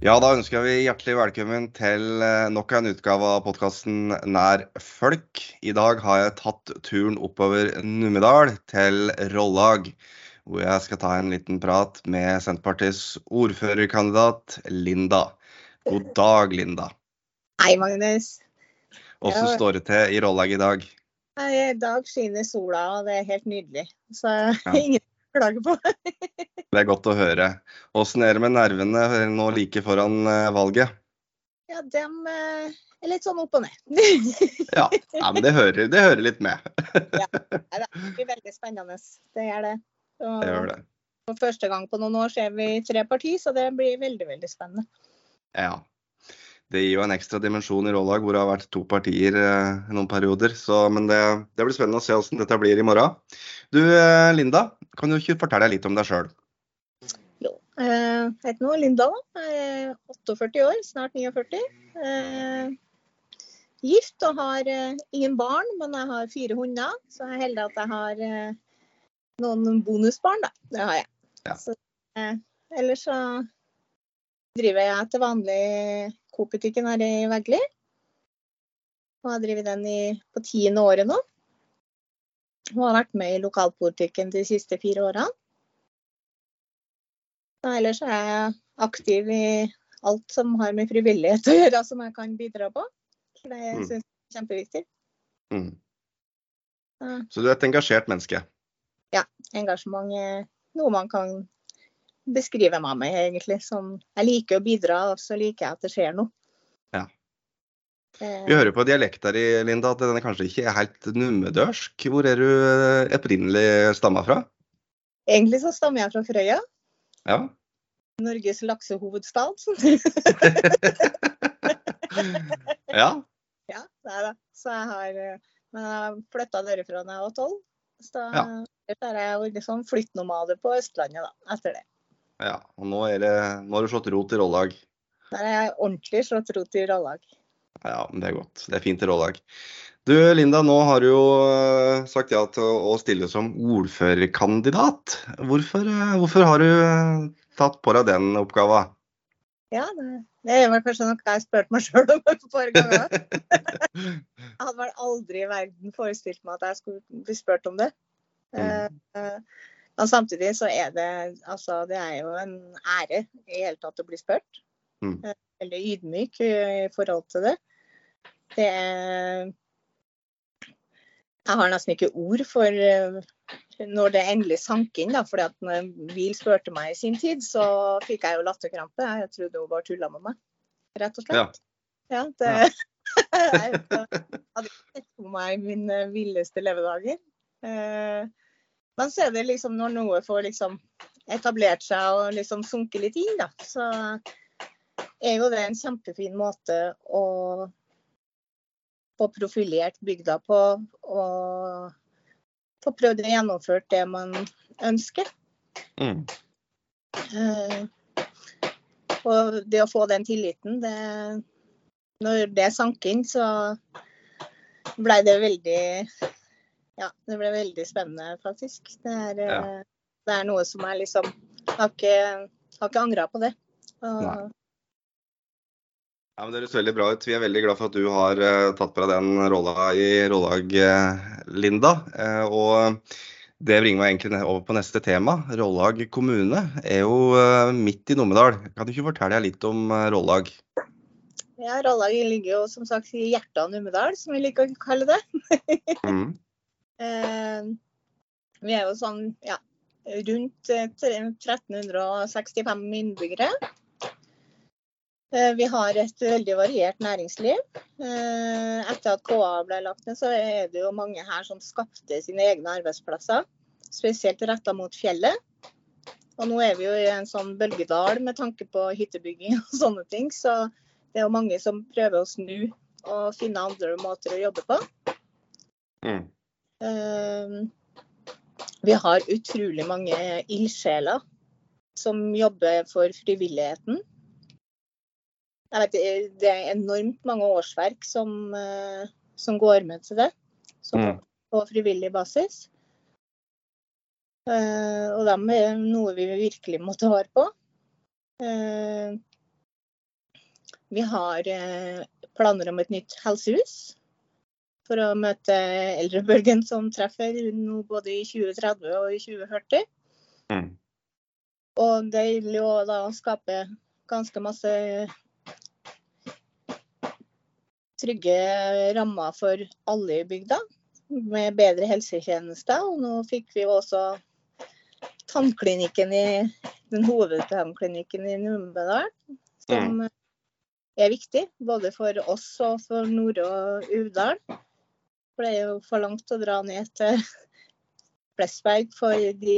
Ja, da ønsker vi hjertelig velkommen til eh, nok en utgave av podkasten Nær folk. I dag har jeg tatt turen oppover Numedal til Rollag, hvor jeg skal ta en liten prat med Senterpartiets ordførerkandidat Linda. God dag, Linda. Hei, Magnus. Ja. står det til i Rollag i dag? I dag skinner sola, og det er helt nydelig. Så Ja. ingen klage på. Det er godt å høre. Åssen er det med nervene nå like foran eh, valget? Ja, dem eh, er litt sånn opp og ned. Ja, ja men det hører, det hører litt med. ja, det blir veldig spennende. Det er det. Og Det gjør det. For første gang på noen år ser vi tre partier, så det blir veldig, veldig spennende. Ja. Det gir jo en ekstra dimensjon i Rålag, hvor det har vært to partier eh, i noen perioder. Så, men det, det blir spennende å se hvordan dette blir i morgen. Du eh, Linda, kan du ikke fortelle litt om deg sjøl? Jo. Eh, Jeg heter nå Linda. Er 48 år, snart 49. Eh, gift og har eh, ingen barn, men jeg har fire hunder. Så jeg er heldig at jeg har eh, noen bonusbarn, da. Det har jeg. Ja. Så, eh, ellers så driver jeg til vanlig Coop-butikken her i Vegli. Og har drevet den i, på tiende året nå. Og har vært med i lokalpolitikken de siste fire årene. Og ellers er jeg aktiv i alt som har med frivillighet å gjøre, som jeg kan bidra på. For det syns synes jeg er kjempeviktig. Mm. Så du er et engasjert menneske? Ja. Engasjement er noe man kan beskrive meg med, egentlig. Som jeg liker å bidra, og så liker jeg at det skjer noe. Ja. Eh, Vi hører på dialekta di, Linda, at den er kanskje ikke er helt numedørsk. Hvor er du eh, opprinnelig stamma fra? Egentlig så stammer jeg fra Frøya, Ja. Norges laksehovedstad. ja. ja, det er det. Så jeg har eh, Men jeg flytta derifra da jeg var tolv. Så da Ja. har jeg liksom sånn flyttnomade på Østlandet da, etter det. Ja. Og nå, er det, nå har du slått rot i Rollag. Der har jeg ordentlig slått rot i Rollag. Ja, men det er godt. Det er fint i Rollag. Du Linda, nå har du jo eh, sagt ja til å stille som ordførerkandidat. Hvorfor, eh, hvorfor har du eh, tatt på deg den oppgava? Ja, det, det vel kanskje noe jeg spurte meg sjøl om et par ganger. Jeg hadde vel aldri i verden forestilt meg at jeg skulle bli spurt om det. Eh, Men samtidig så er det altså det er jo en ære i hele tatt å bli spurt. Mm. Eh, Veldig ydmyk i forhold til det. Det er Jeg har nesten ikke ord for eh, når det endelig sank inn. da, fordi at når Vil spurte meg i sin tid, så fikk jeg jo latterkrampe. Jeg trodde hun bare tulla med meg, rett og slett. Ja, det jeg hadde ikke sett på meg mine villeste levedager. Eh, Men så er det liksom når noe får liksom etablert seg og liksom sunket litt inn, da, så er jo det en kjempefin måte å få profilert bygda på og få prøvd å gjennomføre det man ønsker. Mm. Uh, Og det å få den tilliten, det Når det sank inn, så blei det veldig Ja, det ble veldig spennende, faktisk. Det er, eh, Ja. det er noe som jeg liksom Har ikke, har ikke angra på det. Og, Nei. Ja, men Det høres veldig bra ut. Vi er veldig glad for at du har uh, tatt på deg den rolla i Rollag, uh, Linda. Uh, og det bringer meg egentlig over på neste tema. Rollag kommune er jo eh, midt i Numedal. Kan du ikke fortelle litt om eh, Rollag? ja, Rollag ligger jo som sagt i hjertet av Numedal, som vi liker å kalle det. Mm. Eh, vi er jo sånn ja, rundt eh, 1365 innbyggere. Eh, vi har et veldig variert næringsliv. Eh, etter at KA ble lagt ned, så er det jo mange her som skapte sine egne arbeidsplasser. Spesielt retta mot fjellet. Og nå er vi jo i en sånn bølgedal med tanke på hyttebygging og sånne ting. Så det er jo mange som prøver å snu og finne andre måter å jobbe på. Mm. Eh, Vi har utrolig mange ildsjeler som jobber for frivilligheten. Vet, det- det er enormt mange årsverk som, eh, som går med til det, som, Mm. på frivillig basis. Uh, og dem er noe vi virkelig må ta vare på. Uh, Vi har uh, planer om et nytt helsehus for å møte eldrebølgen som treffer nå både i 2030 og i 2040. Mm. Og det vil jo da skape ganske masse trygge rammer for alle i bygda, med bedre helsetjenester. Og nå fikk vi også tannklinikken i den hovedtannklinikken i Numedal, som er viktig både for oss og for Nord- og Uvdal. For det er jo for langt å dra ned til Flesberg for de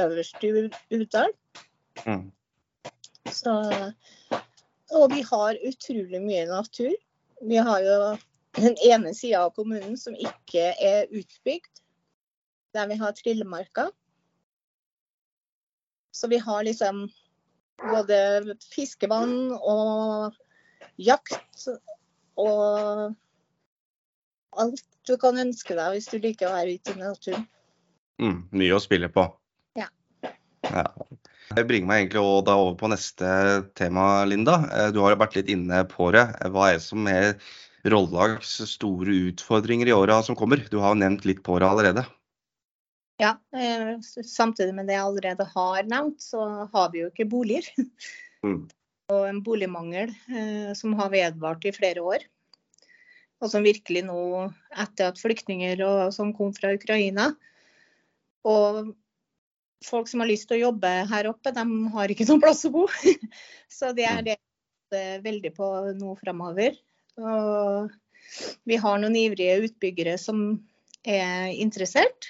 øverste i. Mm. Så, og vi har utrolig mye natur. Vi har jo den ene sida av kommunen som ikke er utbygd, der vi har trillemarka. Så vi har liksom både fiskevann og jakt og alt du kan ønske deg hvis du liker å være ute i naturen. Mm. Mye å spille på. Ja. ja. Det bringer meg egentlig over på neste tema, Linda. Eh, Du har vært litt inne på det. Hva er det som er Rollags store utfordringer i åra som kommer? Du har jo nevnt litt på det allerede. Ja, eh, samtidig med det jeg allerede har nevnt, så har vi jo ikke boliger. Mm. Og en boligmangel eh, som har vedvart i flere år. Og som virkelig nå, etter at flyktninger og som kom fra Ukraina Og folk som har lyst til å jobbe her oppe, de har ikke noen plass å bo. Så det er det det er veldig på nå framover. Og vi har noen ivrige utbyggere som er interessert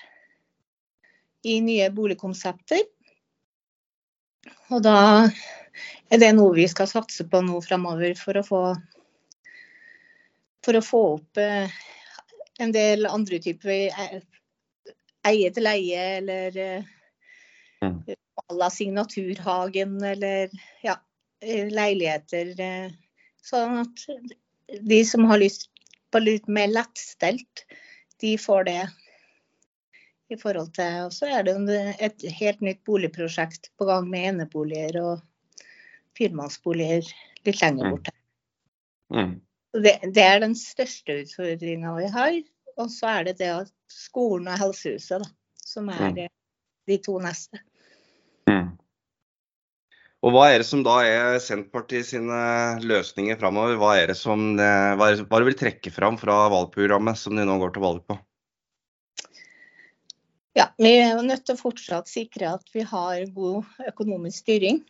i nye boligkonsepter. Og da er det noe vi skal satse på nå framover for å få for å få opp eh, en del andre typer eh, eie til leie eller eh, Mm. à la Signaturhagen eller ja, leiligheter. Sånn at de som har lyst på litt mer lettstelt, de får det. I forhold til, og så er det et helt nytt boligprosjekt på gang med eneboliger og firmannsboliger litt lenger Mm. borte. Mm. Så Det, det er den største utfordringa vi har. Og så er det det at skolen og helsehuset, da, som er Mm. eh, de to neste. Mm. Og hva er det som da er Senterpartiet sine løsninger framover? Hva er det som eh, hva er det, hva er det vil trekke fram fra valgprogrammet som de nå går til valg på? Ja, Vi er jo nødt til å fortsatt sikre at vi har god økonomisk styring.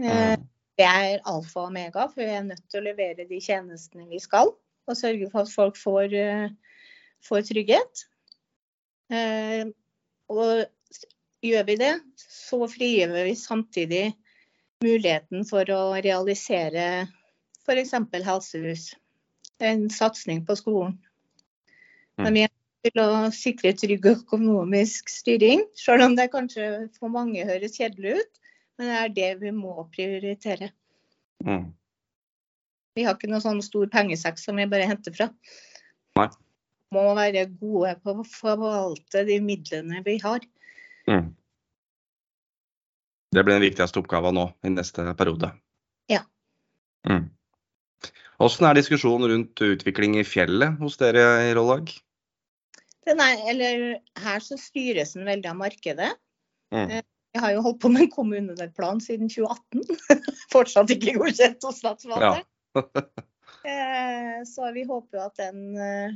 Eh, Mm. Det er alfa og omega, for vi er nødt til å levere de tjenestene vi skal. Og sørge for at folk får, eh, får trygghet. Eh, Og gjør vi det, så frigjør vi samtidig muligheten for å realisere f.eks. helsehus. En satsing på skolen. Men vi er til å sikre trygg økonomisk styring, selv om det kanskje for mange høres kjedelig ut. Men det er det vi må prioritere. Mm. Vi har ikke noe sånn stor pengesekk som vi bare henter fra. Nei. Må være gode på å forvalte de midlene vi har. Mm. Det blir den viktigste oppgaven nå i neste periode. Ja. Mm. Hvordan er diskusjonen rundt utvikling i fjellet hos dere i Rollag? Er, eller, her så styres den veldig av markedet. Mm. Jeg har jo holdt på med en kommunedelplan siden 2018. Fortsatt ikke godkjent hos Statsforvalteren. Eh, Så vi håper jo at den eh,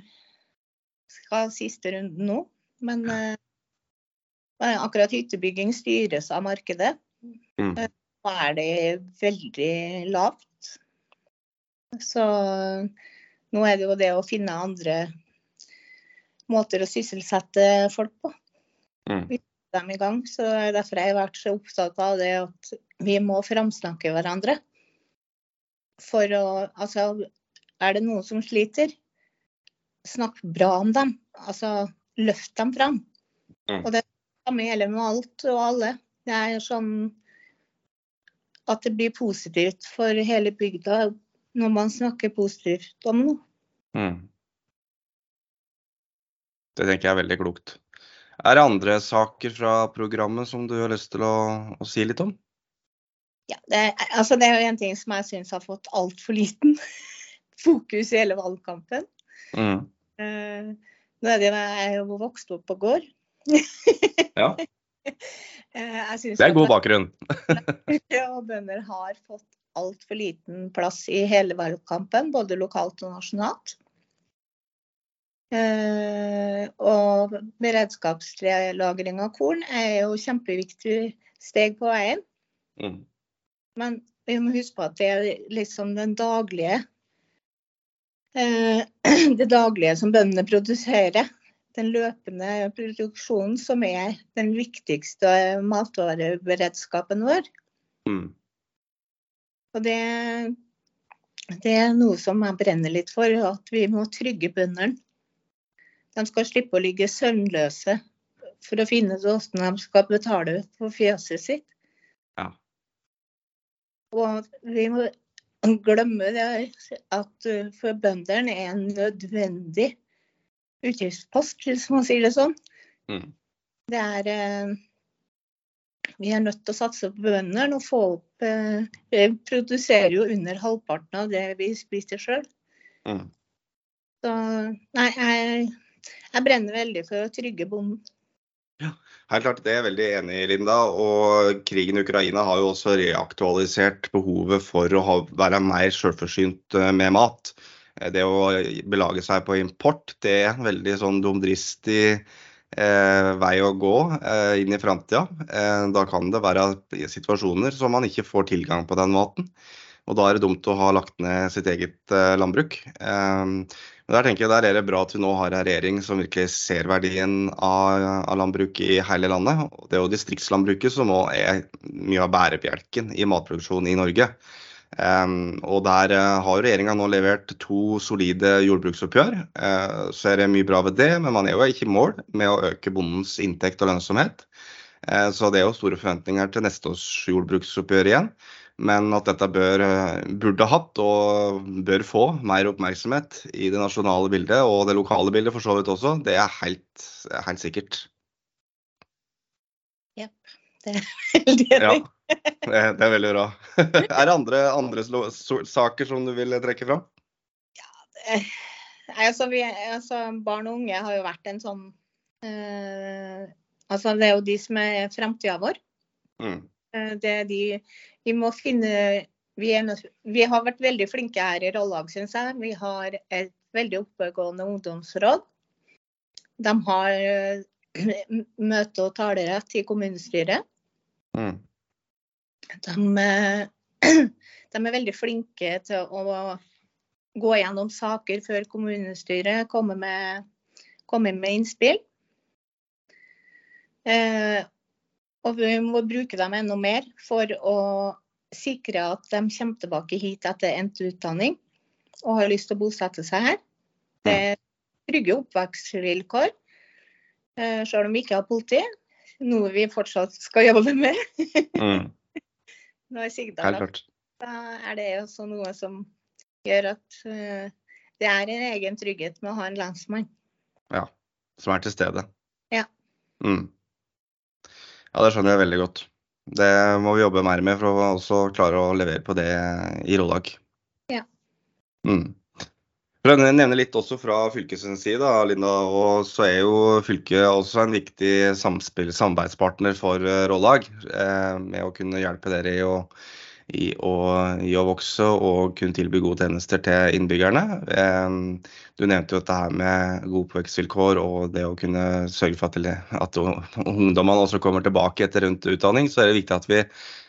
skal ha siste runden nå. Men eh, akkurat hyttebygging styres av markedet. Mm. Nå er det veldig lavt. Så nå er det jo det å finne andre måter å sysselsette folk på. Mm. Dem i gang. Så det er derfor jeg har vært så opptatt av det at vi må framsnakke hverandre. For å Altså, er det noen som sliter, snakk bra om dem. Altså, løft dem fram. Mm. Og det samme gjelder med alt og alle. Det er sånn at det blir positivt for hele bygda når man snakker positivt om noe. Mm. Det tenker jeg er veldig klokt. Er det andre saker fra programmet som du har lyst til å, å si litt om? Ja, det, er, altså det er jo en ting som jeg syns har fått altfor liten fokus i hele valgkampen. Mm. Uh, nå er det, jeg er jo vokst opp på gård. ja. Uh, det er god bakgrunn. og bønder har fått altfor liten plass i hele valgkampen, både lokalt og nasjonalt. Uh, og beredskapslagring av korn er jo kjempeviktig steg på veien. Mm. Men vi må huske på at det er liksom den daglige uh, Det daglige som bøndene produserer. Den løpende produksjonen som er den viktigste matvareberedskapen vår. Mm. Og det, det er noe som jeg brenner litt for, at vi må trygge bøndene. De skal slippe å ligge søvnløse for å finne ut hvordan de skal betale for fjøset sitt. Ja. Og vi må glemme det at uh, for bøndene er en nødvendig utgiftspost, hvis man sier det sånn. Mm. Det er eh, Vi er nødt til å satse på bøndene og få opp eh, Vi produserer jo under halvparten av det vi spiser sjøl. Mm. Så nei, jeg jeg brenner veldig for å trygge bonden. Ja, helt klart, Det er jeg veldig enig i, Linda. Og krigen i Ukraina har jo også reaktualisert behovet for å ha, være mer selvforsynt eh, med mat. Eh, det å belage seg på import, det er en veldig sånn dumdristig eh, vei å gå eh, inn i framtida. Eh, da kan det være situasjoner som man ikke får tilgang på den maten. Og da er det dumt å ha lagt ned sitt eget eh, landbruk. Um, men der tenker jeg der er det bra at vi nå har en regjering som virkelig ser verdien av, av landbruk i hele landet. Det er jo distriktslandbruket som nå er mye av bærebjelken i matproduksjonen i Norge. Um, og der uh, har regjeringa nå levert to solide jordbruksoppgjør. Uh, så er det mye bra ved det, men man er jo ikke i mål med å øke bondens inntekt og lønnsomhet. Uh, så det er jo store forventninger til neste års jordbruksoppgjør igjen. Men at dette bør, burde hatt og bør få mer oppmerksomhet i det nasjonale bildet, og det lokale bildet for så vidt også, det er helt, helt sikkert. Jepp. Det er veldig ja, det, det er veldig bra. er det andre, andre saker som du vil trekke fram? Ja, det, altså, vi, altså, barn og unge har jo vært en sånn øh, Altså, det er jo de som er framtida vår. Mm. Uh, det er de vi må finne vi, er, vi, har vært veldig flinke her i Rollag, syns jeg. Vi har et veldig oppegående ungdomsråd. De har eh, møte- og talerett i kommunestyret. Mm. De, eh, de, er veldig flinke til å gå gjennom saker før kommunestyret kommer med, kommer med innspill. Eh, og vi må bruke dem enda mer for å sikre at de kommer tilbake hit etter endt utdanning og har lyst til å bosette seg her. Det er trygge oppvekstvilkår, eh, selv om vi ikke har politi. Noe vi fortsatt skal jobbe med. mm. Nå er Sigdal Da er det også noe som gjør at uh, det er en egen trygghet med å ha en lensmann. Ja, som er til stede. Ja. Mm. Ja, det skjønner jeg veldig godt. Det må vi jobbe mer med for å også klare å levere på det i Rådag. Ja. Mm. For å nevne litt også fra fylkets side, Linda, og så er jo fylket også en viktig samspill, samarbeidspartner for Rådag. Eh, med å kunne hjelpe dere i å i å, i å, vokse og kunne tilby gode tjenester til innbyggerne. Du nevnte jo dette her med gode oppvekstvilkår og det å kunne sørge for at, at ungdommene også kommer tilbake etter rundt utdanning. Så er det viktig at vi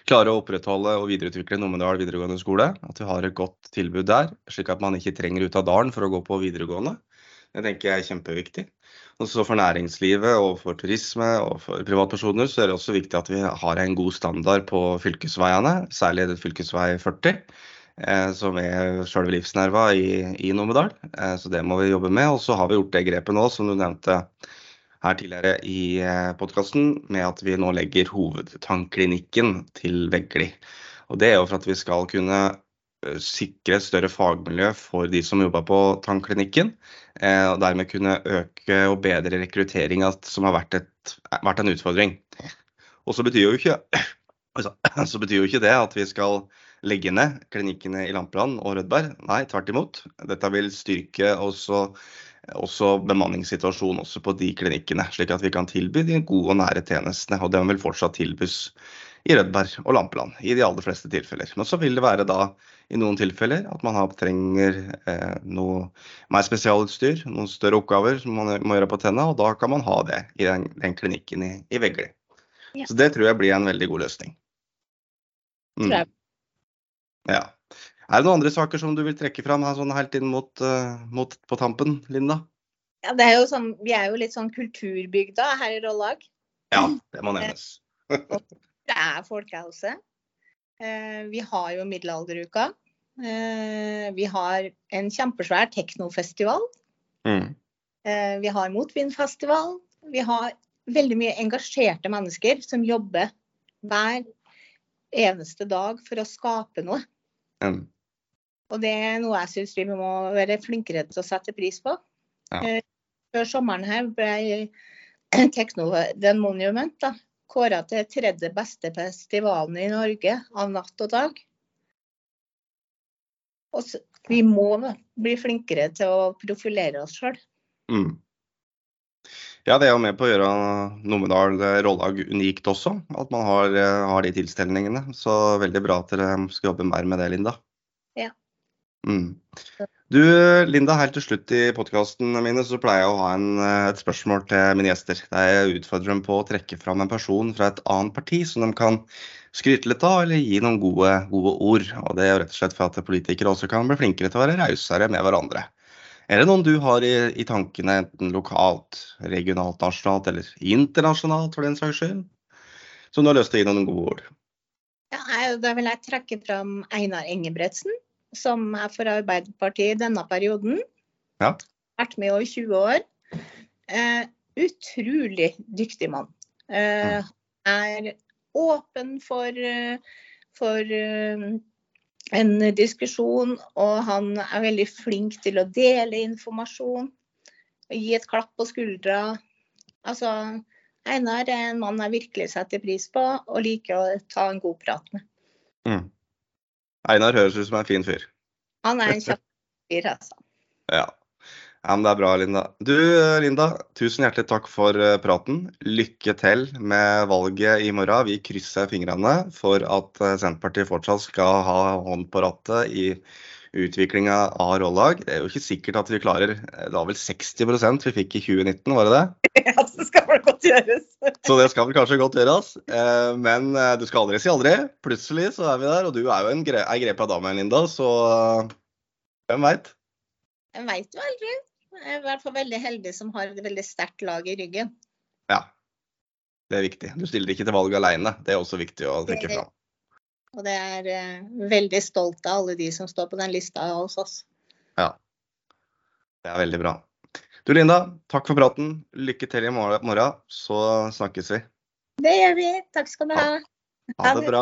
klarer å opprettholde og videreutvikle Numedal videregående skole. At vi har et godt tilbud der, slik at man ikke trenger ut av dalen for å gå på videregående. Det tenker jeg er kjempeviktig. Også for næringslivet og for turisme og for privatpersoner så er det også viktig at vi har en god standard på fylkesveiene, særlig fylkesvei 40. Eh, som er selve livsnerva i, i Numedal. Eh, så det må vi jobbe med. Og så har vi gjort det grepet nå, som du nevnte her tidligere i eh, podkasten, med at vi nå legger hovedtannklinikken til Vegli. Og det er jo for at vi skal kunne sikre et større fagmiljø for de som jobber på tannklinikken. Eh, og dermed kunne øke og bedre rekrutteringa, som har vært, et, vært, en utfordring. Og så betyr jo ikke Så, så betyr jo ikke det at vi skal legge ned klinikkene i Lampeland og Rødberg. Nei, tvert imot. Dette vil styrke også, også bemanningssituasjonen også på de klinikkene, slik at vi kan tilby de gode og nære tjenestene. Og de vil fortsatt tilbys i Rødberg og Lampeland i de aller fleste tilfeller. Men så vil det være da i noen tilfeller at man har, trenger eh, noe mer spesialutstyr, noen større oppgaver som man må gjøre på tenna, og da kan man ha det i den, den klinikken i, i Vegli. Ja. Så det tror jeg blir en veldig god løsning. Mm. Ja. Er det noen andre saker som du vil trekke fram her, sånn helt inn mot, uh, mot, på tampen, Linda? Ja, det er jo sånn, Vi er jo litt sånn kulturbygda her i Rollag. Ja, det må nevnes. det er folkehelse. Uh, vi har jo middelalderuka. Uh, vi har en kjempesvær teknofestival. Mm. vi har motvindfestival. Vi har veldig mye engasjerte mennesker som jobber hver eneste dag for å skape noe. Mm. Og det er noe jeg syns vi må være flinkere til å sette pris på. Ja. Eh, før sommeren her ble Techno The Monument da, kåra til tredje beste festivalen i Norge av natt og dag. Og så, vi må bli flinkere til å profilere oss sjøl. Mm. Ja, det er jo med på å gjøre Numedal Rollag unikt også. At man har, eh, har, de tilstelningene. Så veldig bra at dere skal jobbe mer med det, Linda. Mm. Du, Linda, helt til slutt i podkasten mine så pleier jeg å ha en, eh, et spørsmål til mine gjester. Der jeg utfordrer dem på å trekke fram en person fra et annet parti som de kan skryte litt av, eller gi noen gode, gode ord. Og Det er jo rett og slett for at politikere også kan bli flinkere til å være rausere med hverandre. Er det noen du har i, i tankene, enten lokalt, regionalt, nasjonalt eller internasjonalt for den saks skyld, som du har lyst til å gi noen gode ord? Ja, da vil jeg trekke fram Einar Engebretsen, som er for Arbeiderpartiet i denne perioden. Ja. Vært med over 20 år. Eh, utrolig dyktig mann. Eh, er åpen for, eh, for uh, en diskusjon, og han er veldig flink til å dele informasjon. Gi et klapp på skuldra. Altså, Einar er en mann jeg virkelig setter pris på og liker å ta en god prat med. Mm. Einar høres ut som en fin fyr. Han er en kjapp fyr, altså. ja. Ja, men Det er bra, Linda. Du, Linda, tusen hjertelig takk for eh, praten. Lykke til med valget i morgen. Vi krysser fingrene for at eh, Senterpartiet fortsatt skal ha hånd på rattet i utviklinga av rollag. Det er jo ikke sikkert at vi klarer Det var vel 60% vi fikk i 2019, var det det? Ja, det skal vel godt gjøres. Så det skal vel kanskje godt gjøres. Eh, men du skal aldri si aldri. Plutselig så er vi der. Og du er jo en gre ei grepa dame, Linda, så hvem veit? Jeg veit jo aldri. Jeg er i hvert fall veldig heldig som har et veldig sterkt lag i ryggen. Ja, det er viktig. Du stiller ikke til valg alene. Det er også viktig å trekke fram. Og det er uh, veldig stolt av alle de som står på den lista hos oss. Ja, det er veldig bra. Du Linda, takk for praten. Lykke til i morgen, så snakkes vi. Det gjør vi. Takk skal du ha. Ha det bra.